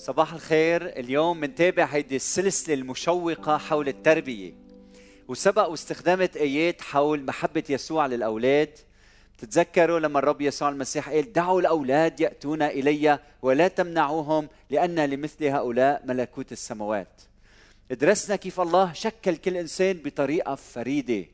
صباح الخير. اليوم منتابع هيدي السلسلة المشوقة حول التربية وسبق واستخدمت آيات حول محبة يسوع للأولاد. تتذكروا لما الرب يسوع المسيح قال دعوا الأولاد يأتون إلي ولا تمنعوهم لأن لمثل هؤلاء ملكوت السماوات. درسنا كيف الله شكل كل إنسان بطريقة فريدة.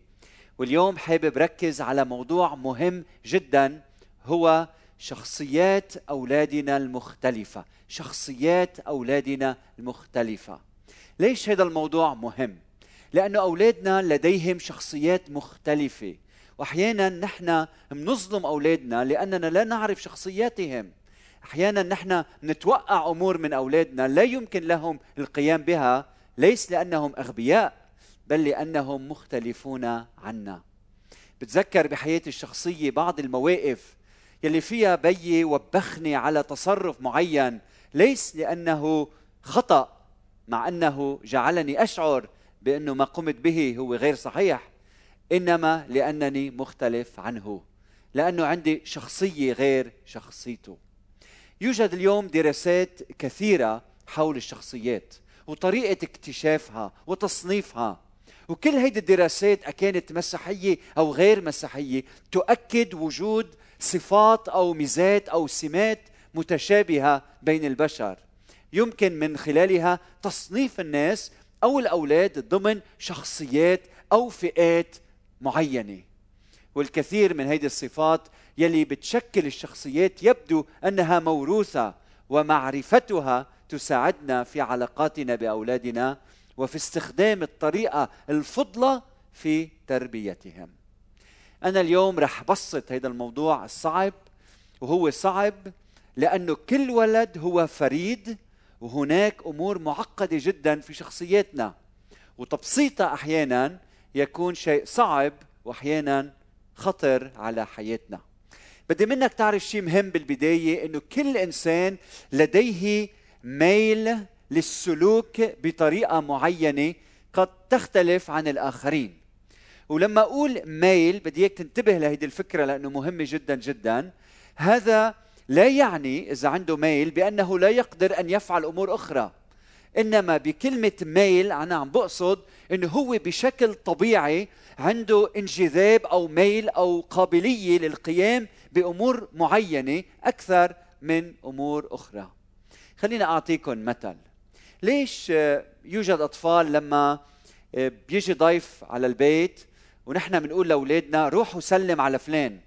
واليوم حابب ركز على موضوع مهم جدا هو شخصيات أولادنا المختلفة. شخصيات أولادنا المختلفة. ليش هذا الموضوع مهم؟ لأنه أولادنا لديهم شخصيات مختلفة. وأحيانا نحن بنظلم أولادنا لأننا لا نعرف شخصياتهم. أحيانا نحن نتوقع أمور من أولادنا لا يمكن لهم القيام بها ليس لأنهم أغبياء بل لأنهم مختلفون عنا. بتذكر بحياتي الشخصية بعض المواقف يلي فيها بيي وبخني على تصرف معين ليس لأنه خطأ مع أنه جعلني أشعر بأنه ما قمت به هو غير صحيح إنما لأنني مختلف عنه لأنه عندي شخصية غير شخصيته. يوجد اليوم دراسات كثيرة حول الشخصيات وطريقة اكتشافها وتصنيفها وكل هيدي الدراسات كانت مسيحية أو غير مسيحية تؤكد وجود صفات أو ميزات أو سمات متشابهة بين البشر. يمكن من خلالها تصنيف الناس أو الأولاد ضمن شخصيات أو فئات معينة. والكثير من هذه الصفات يلي بتشكل الشخصيات يبدو أنها موروثة ومعرفتها تساعدنا في علاقاتنا بأولادنا وفي استخدام الطريقة الفضلة في تربيتهم. أنا اليوم رح بسط هذا الموضوع الصعب وهو صعب لأنه كل ولد هو فريد وهناك أمور معقدة جدا في شخصياتنا. وتبسيطها أحيانا يكون شيء صعب وأحيانا خطر على حياتنا. بدي منك تعرف شيء مهم بالبداية أنه كل إنسان لديه ميل للسلوك بطريقة معينة قد تختلف عن الآخرين. ولما أقول ميل بدي إياك تنتبه لهيدي الفكرة لأنه مهمة جدا جدا. هذا لا يعني إذا عنده ميل بأنه لا يقدر أن يفعل أمور أخرى. إنما بكلمة ميل أنا عم بقصد انه هو بشكل طبيعي عنده انجذاب أو ميل أو قابلية للقيام بأمور معينة أكثر من أمور أخرى. خلينا اعطيكم مثل. ليش يوجد أطفال لما بيجي ضيف على البيت ونحن بنقول لأولادنا روحوا سلم على فلان.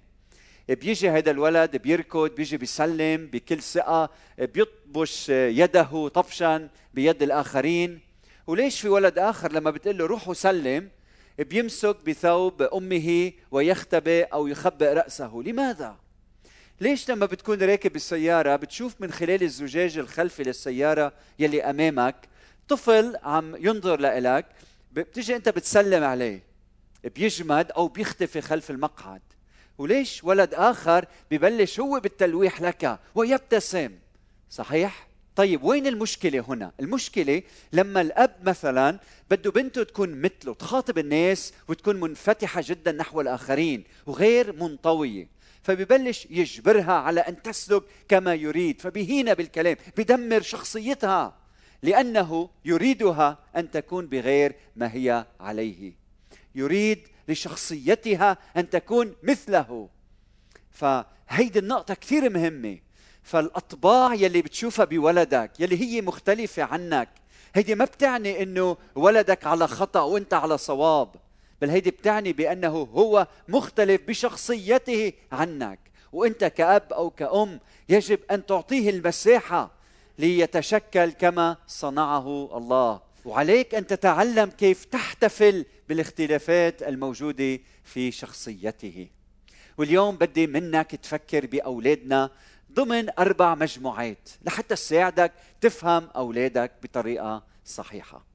بيجي هذا الولد بيركض بيجي بيسلم بكل ثقة بيطبش يده طبشا بيد الآخرين. وليش في ولد آخر لما بتقول له روح وسلم بيمسك بثوب أمه ويختبئ أو يخبئ رأسه؟ لماذا؟ ليش لما بتكون راكب السيارة بتشوف من خلال الزجاج الخلفي للسيارة يلي أمامك طفل عم ينظر لإلك بتيجي أنت بتسلم عليه بيجمد أو بيختفي خلف المقعد. وليش ولد آخر ببلش هو بالتلويح لك ويبتسم؟ صحيح؟ طيب وين المشكلة هنا؟ المشكلة لما الأب مثلا بده بنته تكون مثله تخاطب الناس وتكون منفتحة جدا نحو الآخرين وغير منطوية. فببلش يجبرها على أن تسلك كما يريد فبهينا بالكلام بدمر شخصيتها لأنه يريدها أن تكون بغير ما هي عليه. يريد لشخصيتها أن تكون مثله. فهيدي النقطة كثير مهمة. فالأطباع يلي بتشوفها بولدك يلي هي مختلفة عنك هيدي ما بتعني إنه ولدك على خطأ وإنت على صواب. بل هيدي بتعني بأنه هو مختلف بشخصيته عنك. وأنت كأب أو كأم يجب أن تعطيه المساحه ليتشكل كما صنعه الله. وعليك أن تتعلم كيف تحتفل بالاختلافات الموجودة في شخصيته. واليوم بدي منك تفكر بأولادنا ضمن أربع مجموعات لحتى تساعدك تفهم أولادك بطريقة صحيحة.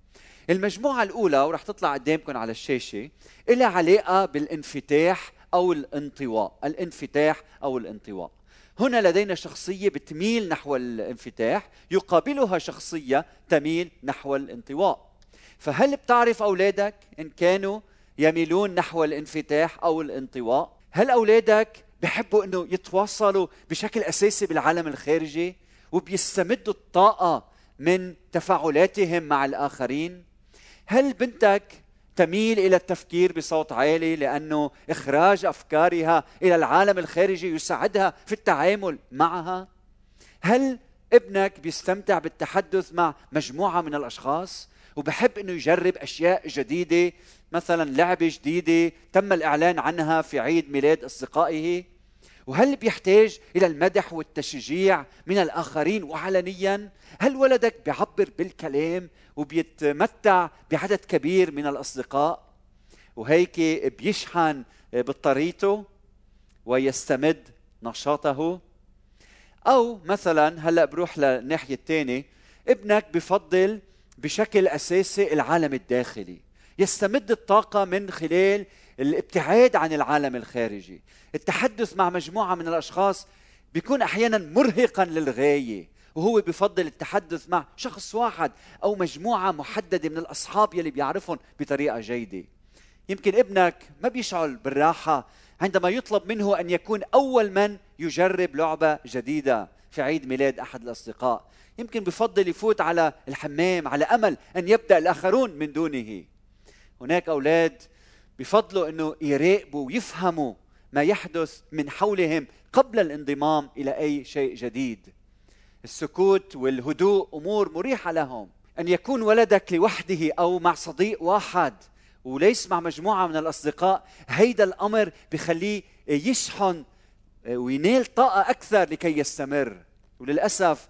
المجموعة الأولى ورح تطلع قدامكم على الشاشة لها علاقة بالانفتاح أو الانطواء الانفتاح أو الانطواء. هنا لدينا شخصية بتميل نحو الانفتاح يقابلها شخصية تميل نحو الانطواء. فهل بتعرف أولادك إن كانوا يميلون نحو الانفتاح أو الانطواء؟ هل أولادك بحبوا أنه يتواصلوا بشكل أساسي بالعالم الخارجي وبيستمدوا الطاقة من تفاعلاتهم مع الآخرين؟ هل بنتك تميل إلى التفكير بصوت عالي لأنه إخراج أفكارها إلى العالم الخارجي يساعدها في التعامل معها؟ هل ابنك بيستمتع بالتحدث مع مجموعة من الأشخاص وبحب إنه يجرب أشياء جديدة؟ مثلا لعبة جديدة تم الإعلان عنها في عيد ميلاد أصدقائه؟ وهل بيحتاج إلى المدح والتشجيع من الآخرين وعلنيا؟ هل ولدك بيعبر بالكلام وبيتمتع بعدد كبير من الأصدقاء وهيك بيشحن بطاريته ويستمد نشاطه. أو مثلا هلأ بروح للناحية الثانية ابنك بفضل بشكل أساسي العالم الداخلي يستمد الطاقة من خلال الابتعاد عن العالم الخارجي. التحدث مع مجموعة من الأشخاص بيكون أحيانا مرهقا للغاية. وهو بفضل التحدث مع شخص واحد أو مجموعة محددة من الأصحاب يلي بيعرفهم بطريقة جيدة. يمكن ابنك ما بيشعر بالراحة عندما يطلب منه أن يكون أول من يجرب لعبة جديدة في عيد ميلاد أحد الأصدقاء. يمكن بفضل يفوت على الحمام على أمل أن يبدأ الآخرون من دونه. هناك أولاد بفضلوا إنه يراقبوا ويفهموا ما يحدث من حولهم قبل الانضمام إلى أي شيء جديد. السكوت والهدوء أمور مريحة لهم. أن يكون ولدك لوحده أو مع صديق واحد وليس مع مجموعة من الأصدقاء هيدا الأمر بخليه يشحن وينال طاقة أكثر لكي يستمر. وللأسف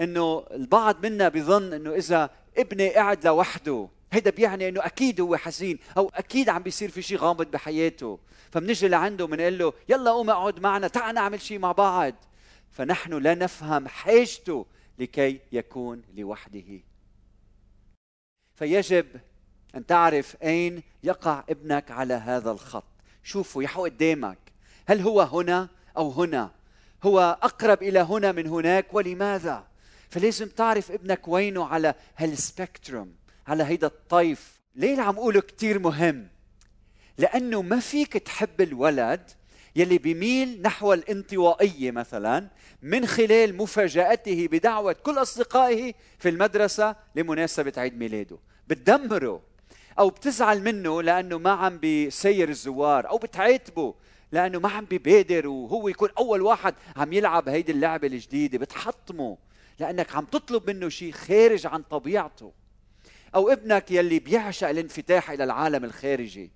إنه البعض منا بظن إنه إذا ابني قاعد لوحده هيدا بيعني إنه أكيد هو حزين أو أكيد عم بيصير في شيء غامض بحياته. فبنجي لعنده بنقول له يلا قوم اقعد معنا تعال نعمل شيء مع بعض. فنحن لا نفهم حاجته لكي يكون لوحده. فيجب أن تعرف أين يقع ابنك على هذا الخط. شوفوا يحو قدامك. هل هو هنا أو هنا؟ هو أقرب إلى هنا من هناك ولماذا؟ فلازم تعرف ابنك وينه على هالسبكتروم على هيدا الطيف. ليه عم أقوله كثير مهم؟ لأنه ما فيك تحب الولد يلي بيميل نحو الانطوائية مثلا من خلال مفاجأته بدعوة كل أصدقائه في المدرسة لمناسبة عيد ميلاده. بتدمره أو بتزعل منه لأنه ما عم بيسير الزوار أو بتعاتبه لأنه ما عم بيبادر وهو يكون أول واحد عم يلعب هيدي اللعبة الجديدة. بتحطمه لأنك عم تطلب منه شيء خارج عن طبيعته. أو ابنك يلي بيعشق الانفتاح إلى العالم الخارجي.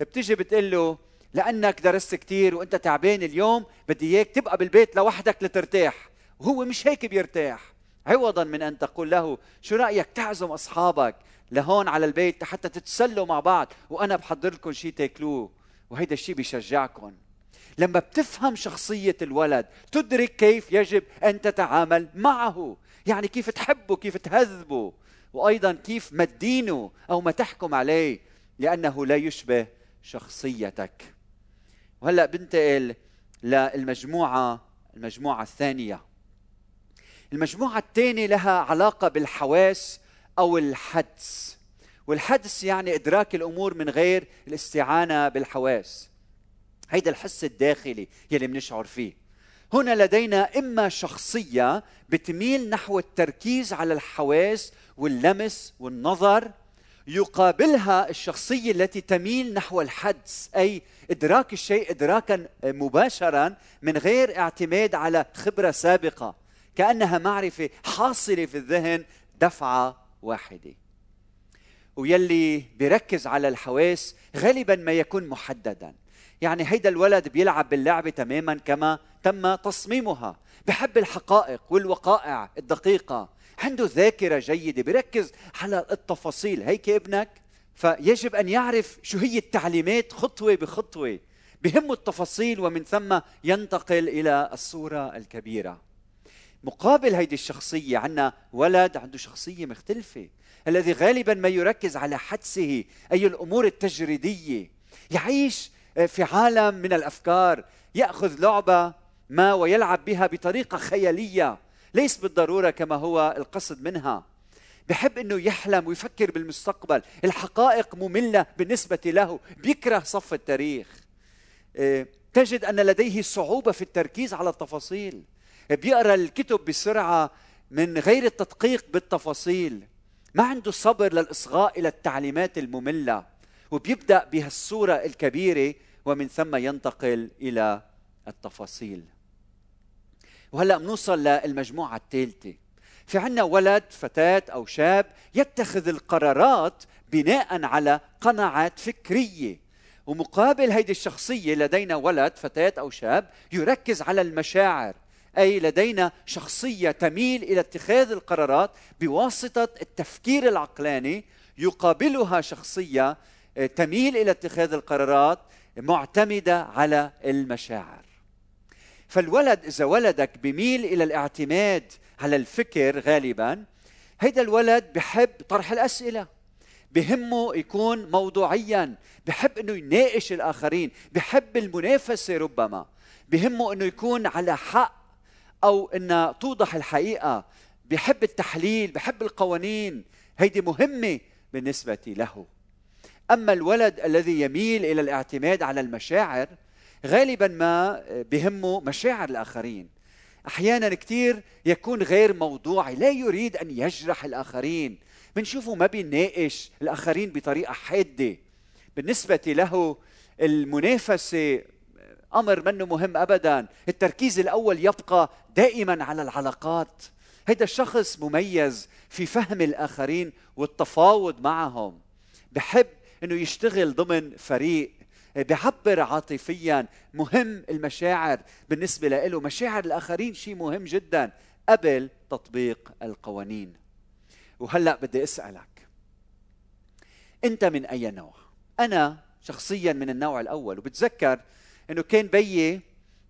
بتيجي بتقول له لأنك درست كثير وأنت تعبان اليوم بدي إياك تبقى بالبيت لوحدك لترتاح. وهو مش هيك بيرتاح. عوضا من أن تقول له شو رأيك تعزم أصحابك لهون على البيت حتى تتسلوا مع بعض؟ وأنا بحضر لكم شيء تاكلوه. وهيدا الشيء بيشجعكم. لما بتفهم شخصية الولد تدرك كيف يجب أن تتعامل معه. يعني كيف تحبه كيف تهذبه. وأيضا كيف ما تدينه أو ما تحكم عليه لأنه لا يشبه شخصيتك. وهلا بنتقل للمجموعة المجموعة الثانية. المجموعة الثانية لها علاقة بالحواس أو الحدس. والحدس يعني إدراك الأمور من غير الاستعانة بالحواس. هيدا الحس الداخلي يلي بنشعر فيه. هنا لدينا إما شخصية بتميل نحو التركيز على الحواس واللمس والنظر يقابلها الشخصية التي تميل نحو الحدس أي إدراك الشيء ادراكا مباشرا من غير اعتماد على خبرة سابقة. كأنها معرفة حاصلة في الذهن دفعة واحدة. ويلي بيركز على الحواس غالبا ما يكون محددا. يعني هيدا الولد بيلعب باللعبة تماما كما تم تصميمها. بحب الحقائق والوقائع الدقيقة. عنده ذاكرة جيدة بيركز على التفاصيل. هيك ابنك؟ فيجب أن يعرف شو هي التعليمات خطوة بخطوة. بهمه التفاصيل ومن ثم ينتقل إلى الصورة الكبيرة. مقابل هيدي الشخصية عندنا ولد عنده شخصية مختلفة الذي غالبا ما يركز على حدسه أي الأمور التجريدية. يعيش في عالم من الأفكار يأخذ لعبة ما ويلعب بها بطريقة خيالية. ليس بالضرورة كما هو القصد منها. بحب إنه يحلم ويفكر بالمستقبل. الحقائق مملة بالنسبة له. بيكره صف التاريخ. إيه، تجد أن لديه صعوبة في التركيز على التفاصيل. بيقرأ الكتب بسرعة من غير التدقيق بالتفاصيل. ما عنده صبر للإصغاء إلى التعليمات المملة. وبيبدأ بهالصورة الكبيرة. ومن ثم ينتقل إلى التفاصيل. وهلا بنوصل للمجموعة الثالثة. في عنا ولد فتاة أو شاب يتخذ القرارات بناء على قناعات فكرية. ومقابل هيدي الشخصية لدينا ولد فتاة أو شاب يركز على المشاعر. أي لدينا شخصية تميل إلى اتخاذ القرارات بواسطة التفكير العقلاني يقابلها شخصية آه، تميل إلى اتخاذ القرارات معتمدة على المشاعر. فالولد إذا ولدك بميل إلى الاعتماد على الفكر غالبا هيدا الولد بحب طرح الأسئلة بهمه يكون موضوعيا بحب إنه يناقش الآخرين بحب المنافسة ربما بهمه إنه يكون على حق أو إن توضح الحقيقة بحب التحليل بحب القوانين هيدي مهمة بالنسبة له. أما الولد الذي يميل إلى الاعتماد على المشاعر غالبا ما بهمه مشاعر الآخرين. أحيانا كثير يكون غير موضوعي لا يريد أن يجرح الآخرين. بنشوفه ما بيناقش الآخرين بطريقة حادة. بالنسبة له المنافسة أمر منه مهم ابدا. التركيز الأول يبقى دائما على العلاقات. هيدا الشخص مميز في فهم الآخرين والتفاوض معهم. بحب إنه يشتغل ضمن فريق بيعبر عاطفيا مهم المشاعر بالنسبة له. مشاعر الآخرين شيء مهم جدا قبل تطبيق القوانين. وهلأ بدي أسألك أنت من أي نوع؟ أنا شخصيا من النوع الأول. وبتذكر أنه كان بيي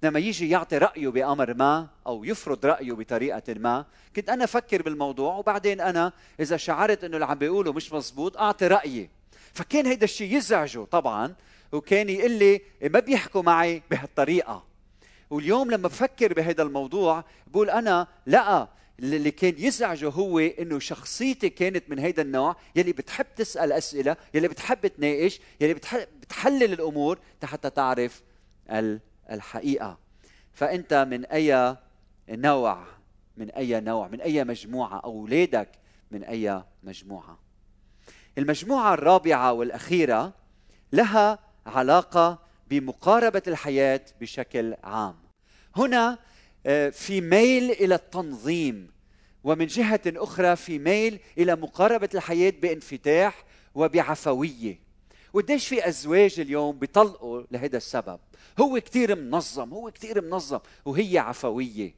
لما يجي يعطي رأيه بأمر ما أو يفرض رأيه بطريقة ما كنت أنا أفكر بالموضوع. وبعدين أنا إذا شعرت أنه اللي عم بيقوله مش مزبوط أعطي رأيي. فكان هيدا الشيء يزعجه طبعا وكان يقول لي ما بيحكوا معي بهالطريقة. واليوم لما بفكر بهذا الموضوع بقول أنا لأ اللي كان يزعجه هو إنه شخصيتي كانت من هيدا النوع يلي بتحب تسأل أسئلة يلي بتحب تناقش يلي بتحلل الأمور حتى تعرف الحقيقة. فأنت من أي نوع؟ من أي نوع؟ من أي مجموعة؟ أولادك من أي مجموعة؟ المجموعة الرابعة والأخيرة لها علاقة بمقاربة الحياة بشكل عام. هنا آه، في ميل إلى التنظيم ومن جهة أخرى في ميل إلى مقاربة الحياة بانفتاح وبعفوية. وقديش في أزواج اليوم بيطلقوا لهذا السبب. هو كثير منظم هو كثير منظم وهي عفوية.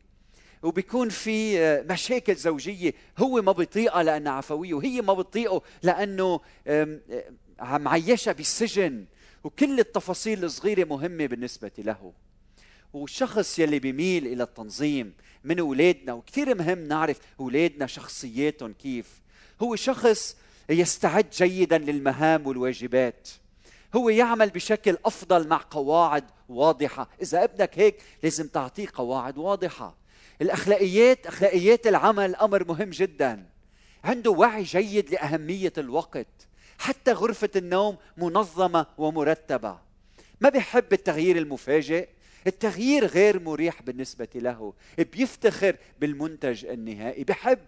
وبيكون في آه، مشاكل زوجية. هو ما بيطيقها لأنها عفوية وهي ما بتطيقه لأنه معيشها بالسجن. وكل التفاصيل الصغيرة مهمة بالنسبة له. والشخص يلي بيميل إلى التنظيم من أولادنا وكثير مهم نعرف أولادنا شخصياتهم كيف. هو شخص يستعد جيدا للمهام والواجبات. هو يعمل بشكل أفضل مع قواعد واضحة. إذا ابنك هيك لازم تعطيه قواعد واضحة. الأخلاقيات أخلاقيات العمل أمر مهم جدا. عنده وعي جيد لأهمية الوقت. حتى غرفة النوم منظمة ومرتبة. ما بيحب التغيير المفاجئ؟ التغيير غير مريح بالنسبة له. بيفتخر بالمنتج النهائي. بحب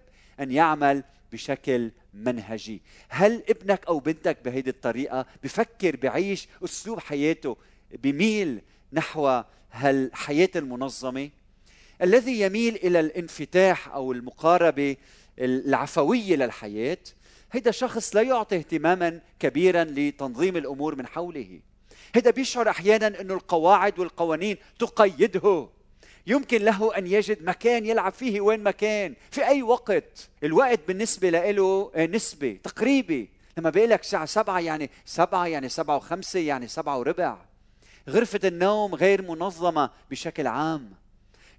أن يعمل بشكل منهجي. هل ابنك أو بنتك بهيدي الطريقة بفكر بعيش أسلوب حياته بميل نحو هالحياة المنظمة؟ الذي يميل إلى الانفتاح أو المقاربة العفوية للحياة؟ هيدا شخص لا يعطي اهتماما كبيرا لتنظيم الأمور من حوله. هيدا بيشعر أحيانا إنه القواعد والقوانين تقيده. يمكن له أن يجد مكان يلعب فيه وين ما كان في أي وقت. الوقت بالنسبة له نسبة تقريبي. لما بيقول لك الساعة سبعة يعني سبعة يعني سبعة وخمسة يعني سبعة وربع. غرفة النوم غير منظمة بشكل عام.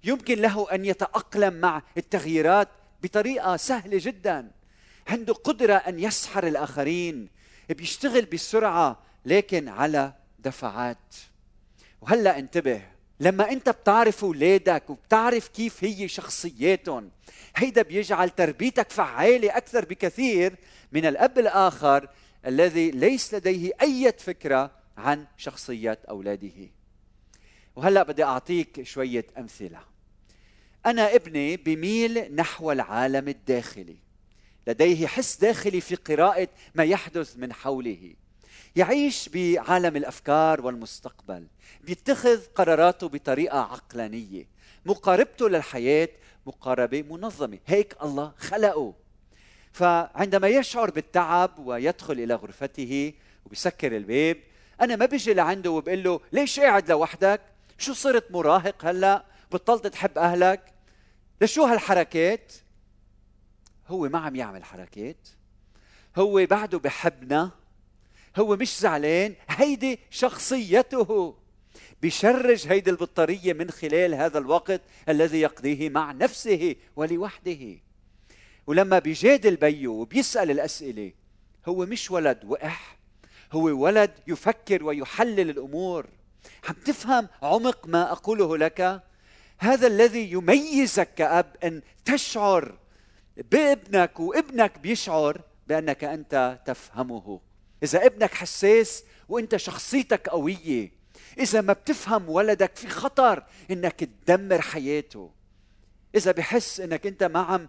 يمكن له أن يتأقلم مع التغييرات بطريقة سهلة جدا. عنده قدرة أن يسحر الآخرين بيشتغل بسرعة لكن على دفعات. وهلأ انتبه لما أنت بتعرف اولادك وبتعرف كيف هي شخصياتهم هيدا بيجعل تربيتك فعالة أكثر بكثير من الأب الآخر الذي ليس لديه أي فكرة عن شخصيه أولاده. وهلأ بدي أعطيك شوية أمثلة. أنا ابني بميل نحو العالم الداخلي. لديه حس داخلي في قراءة ما يحدث من حوله. يعيش بعالم الأفكار والمستقبل بيتخذ قراراته بطريقة عقلانية. مقاربته للحياة مقاربة منظمة. هيك الله خلقه. فعندما يشعر بالتعب ويدخل إلى غرفته وبيسكر الباب أنا ما بيجي لعنده وبقول له ليش قاعد لوحدك؟ شو صرت مراهق هلأ؟ بطلت تحب أهلك؟ لشو هالحركات؟ هو ما عم يعمل حركات. هو بعده بحبنا. هو مش زعلان هيدي شخصيته. بيشرج هيدي البطارية من خلال هذا الوقت الذي يقضيه مع نفسه ولوحده. ولما بيجادل بيه وبيسأل الأسئلة هو مش ولد وقح هو ولد يفكر ويحلل الأمور. عم تفهم عمق ما أقوله لك؟ هذا الذي يميزك كأب أن تشعر بابنك وابنك بيشعر بأنك أنت تفهمه. إذا ابنك حساس وأنت شخصيتك قوية إذا ما بتفهم ولدك في خطر إنك تدمر حياته. إذا بحس إنك أنت ما عم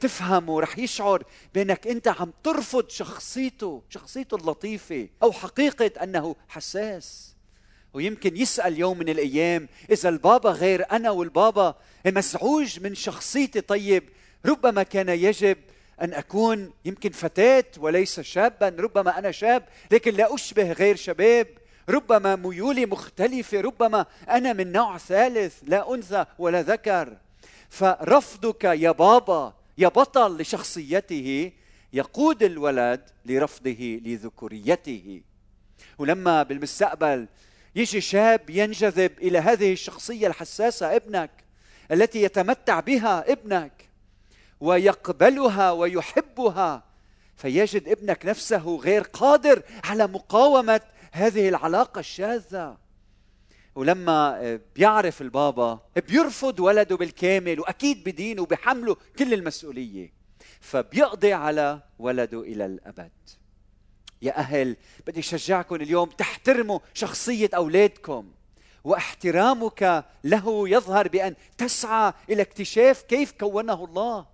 تفهمه رح يشعر بأنك أنت عم ترفض شخصيته شخصيته اللطيفة أو حقيقة أنه حساس. ويمكن يسأل يوم من الأيام إذا البابا غير أنا والبابا مزعوج من شخصيتي طيب ربما كان يجب أن أكون يمكن فتاة وليس شابا ربما أنا شاب لكن لا أشبه غير شباب. ربما ميولي مختلفة ربما أنا من نوع ثالث لا أنثى ولا ذكر. فرفضك يا بابا يا بطل لشخصيته يقود الولد لرفضه لذكوريته ولما بالمستقبل يجي شاب ينجذب إلى هذه الشخصية الحساسة ابنك التي يتمتع بها ابنك. ويقبلها ويحبها فيجد ابنك نفسه غير قادر على مقاومة هذه العلاقة الشاذة. ولما بيعرف البابا بيرفض ولده بالكامل وأكيد بدينه وبحمله كل المسؤولية فبيقضي على ولده إلى الأبد. يا أهل بدي أشجعكم اليوم تحترموا شخصية أولادكم واحترامك له يظهر بأن تسعى إلى اكتشاف كيف كونه الله.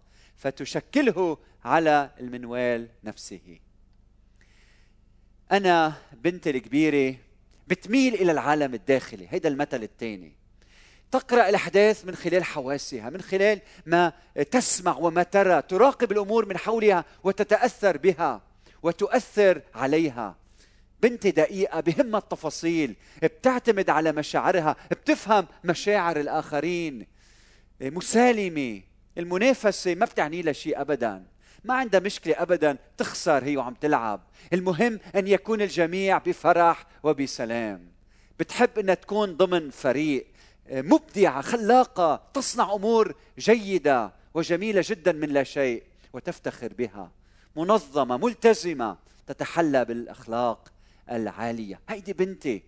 فتشكله على المنوال نفسه. أنا بنتي الكبيرة بتميل إلى العالم الداخلي هيدا المثل الثاني. تقرأ الأحداث من خلال حواسها من خلال ما تسمع وما ترى تراقب الأمور من حولها وتتأثر بها وتؤثر عليها. بنتي دقيقة بهمها التفاصيل بتعتمد على مشاعرها بتفهم مشاعر الآخرين. مسالمة. المنافسة ما بتعني لها شيء أبدا. ما عندها مشكلة أبدا تخسر هي وعم تلعب. المهم أن يكون الجميع بفرح وبسلام. بتحب أنها تكون ضمن فريق مبدعة خلاقة تصنع أمور جيدة وجميلة جدا من لا شيء وتفتخر بها. منظمة ملتزمة تتحلى بالأخلاق العالية. هيدي بنتي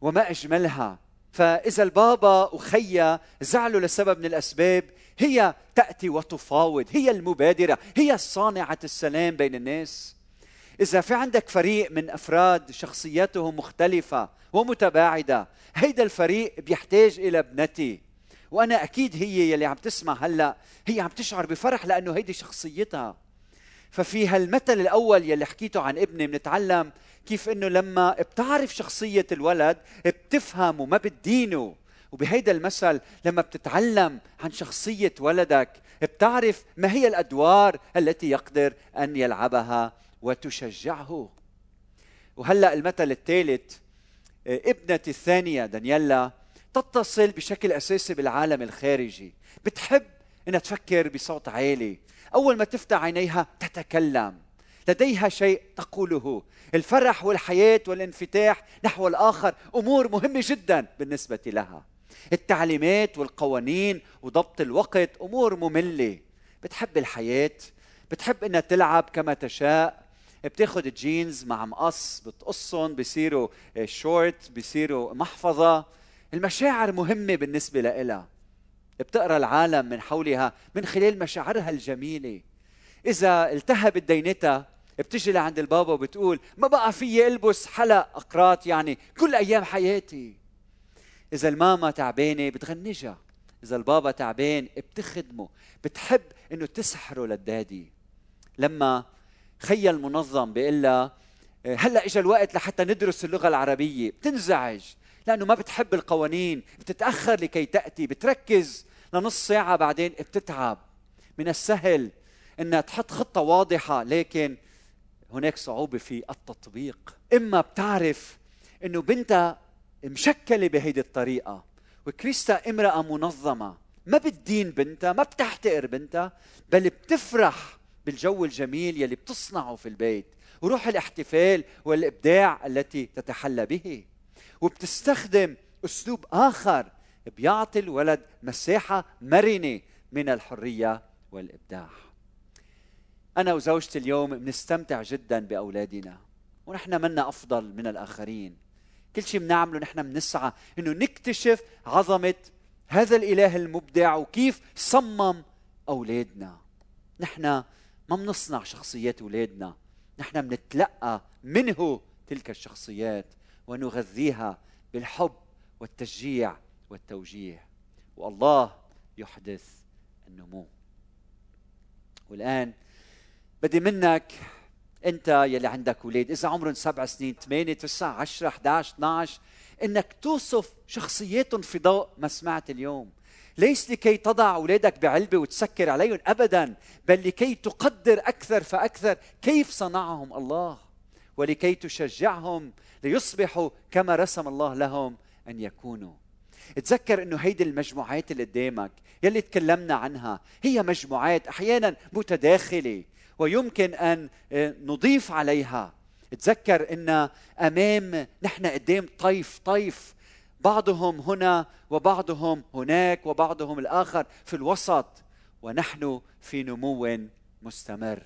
وما أجملها فإذا البابا وخيا زعلوا لسبب من الأسباب هي تأتي وتفاوض هي المبادرة هي صانعة السلام بين الناس. إذا في عندك فريق من أفراد شخصياتهم مختلفة ومتباعدة هيدا الفريق بيحتاج إلى ابنتي. وأنا أكيد هي يلي عم تسمع هلأ هي عم تشعر بفرح لأنه هيدي شخصيتها. ففي هالمثل الأول يلي حكيته عن ابني بنتعلم كيف إنه لما بتعرف شخصية الولد بتفهم وما بتدينه. وبهيدا المثل لما بتتعلم عن شخصية ولدك بتعرف ما هي الأدوار التي يقدر أن يلعبها وتشجعه. وهلأ المثل الثالث ابنتي الثانية دانييلا تتصل بشكل أساسي بالعالم الخارجي. بتحب إنها تفكر بصوت عالي. أول ما تفتح عينيها تتكلم. لديها شيء تقوله. الفرح والحياة والانفتاح نحو الآخر أمور مهمة جدا بالنسبة لها. التعليمات والقوانين وضبط الوقت أمور مملة. بتحب الحياة بتحب إنها تلعب كما تشاء. بتاخذ جينز مع مقص بتقصهم بصيروا شورت بصيروا محفظة. المشاعر مهمة بالنسبة لها بتقرأ العالم من حولها من خلال مشاعرها الجميلة. إذا التهبت دينتها بتجي لعند البابا وبتقول ما بقى في البس حلق أقراط يعني كل أيام حياتي. إذا الماما تعبانة بتغنجها إذا البابا تعبان بتخدمه بتحب إنه تسحره للدادي. لما خي المنظم بيقول لها هلأ اجى الوقت لحتى ندرس اللغة العربية. بتنزعج لأنه ما بتحب القوانين بتتأخر لكي تأتي بتركز لنص ساعة بعدين بتتعب. من السهل إنها تحط خطة واضحة لكن هناك صعوبة في التطبيق. إما بتعرف إنه بنتها مشكلة بهيدي الطريقة وكريستا امرأة منظمة ما بتدين بنتها ما بتحتقر بنتها بل بتفرح بالجو الجميل يلي بتصنعه في البيت وروح الاحتفال والإبداع التي تتحلى به. وبتستخدم أسلوب آخر بيعطي الولد مساحة مرنة من الحرية والإبداع. أنا وزوجتي اليوم بنستمتع جدا بأولادنا ونحن منا أفضل من الآخرين. كل شيء بنعمله نحن بنسعى إنه نكتشف عظمة هذا الإله المبدع وكيف صمم أولادنا. نحن ما بنصنع شخصيات أولادنا نحن بنتلقى منه تلك الشخصيات ونغذيها بالحب والتشجيع والتوجيه. والله يحدث النمو. والآن بدي منك انت يلي عندك أولاد إذا عمرهم سبع سنين ثمانية تسعة عشرة 11 12 إنك توصف شخصياتهم في ضوء ما سمعت اليوم. ليس لكي تضع أولادك بعلبة وتسكر عليهم ابدا بل لكي تقدر أكثر فأكثر كيف صنعهم الله ولكي تشجعهم ليصبحوا كما رسم الله لهم أن يكونوا. تذكر إنه هيدي المجموعات اللي قدامك يلي تكلمنا عنها هي مجموعات أحيانا متداخلة. ويمكن أن آه، نضيف عليها. تذكر إن أمام نحن قدام طيف طيف. بعضهم هنا وبعضهم هناك وبعضهم الآخر في الوسط. ونحن في نمو مستمر.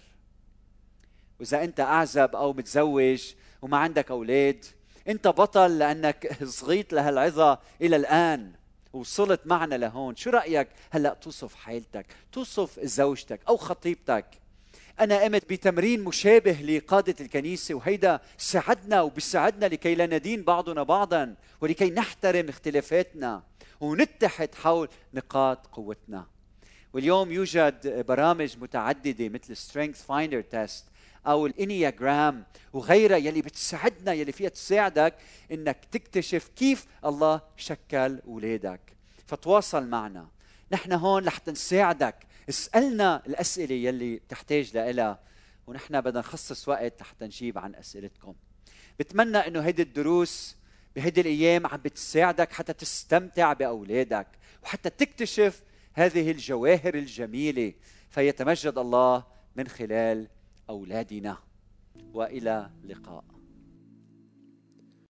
وإذا أنت أعزب أو متزوج وما عندك أولاد أنت بطل لأنك صغيت لهالعظة إلى الآن. وصلت معنا لهون. شو رأيك هلأ توصف حالتك توصف زوجتك أو خطيبتك. أنا قمت بتمرين مشابه لقادة الكنيسة وهيدا ساعدنا وبيساعدنا لكي لا ندين بعضنا بعضا ولكي نحترم اختلافاتنا ونتحد حول نقاط قوتنا. واليوم يوجد برامج متعددة مثل StrengthFinder test أو ال Enneagram وغيرها يلي بتساعدنا يلي فيها تساعدك إنك تكتشف كيف الله شكل اولادك فتواصل معنا. نحن هون لحتى نساعدك اسألنا الأسئلة يلي بتحتاج لها ونحن بدنا نخصص وقت حتى نجيب عن أسئلتكم. بتمنى إنه هيدي الدروس بهيدي الأيام عم بتساعدك حتى تستمتع بأولادك وحتى تكتشف هذه الجواهر الجميلة فيتمجد الله من خلال أولادنا. وإلى اللقاء.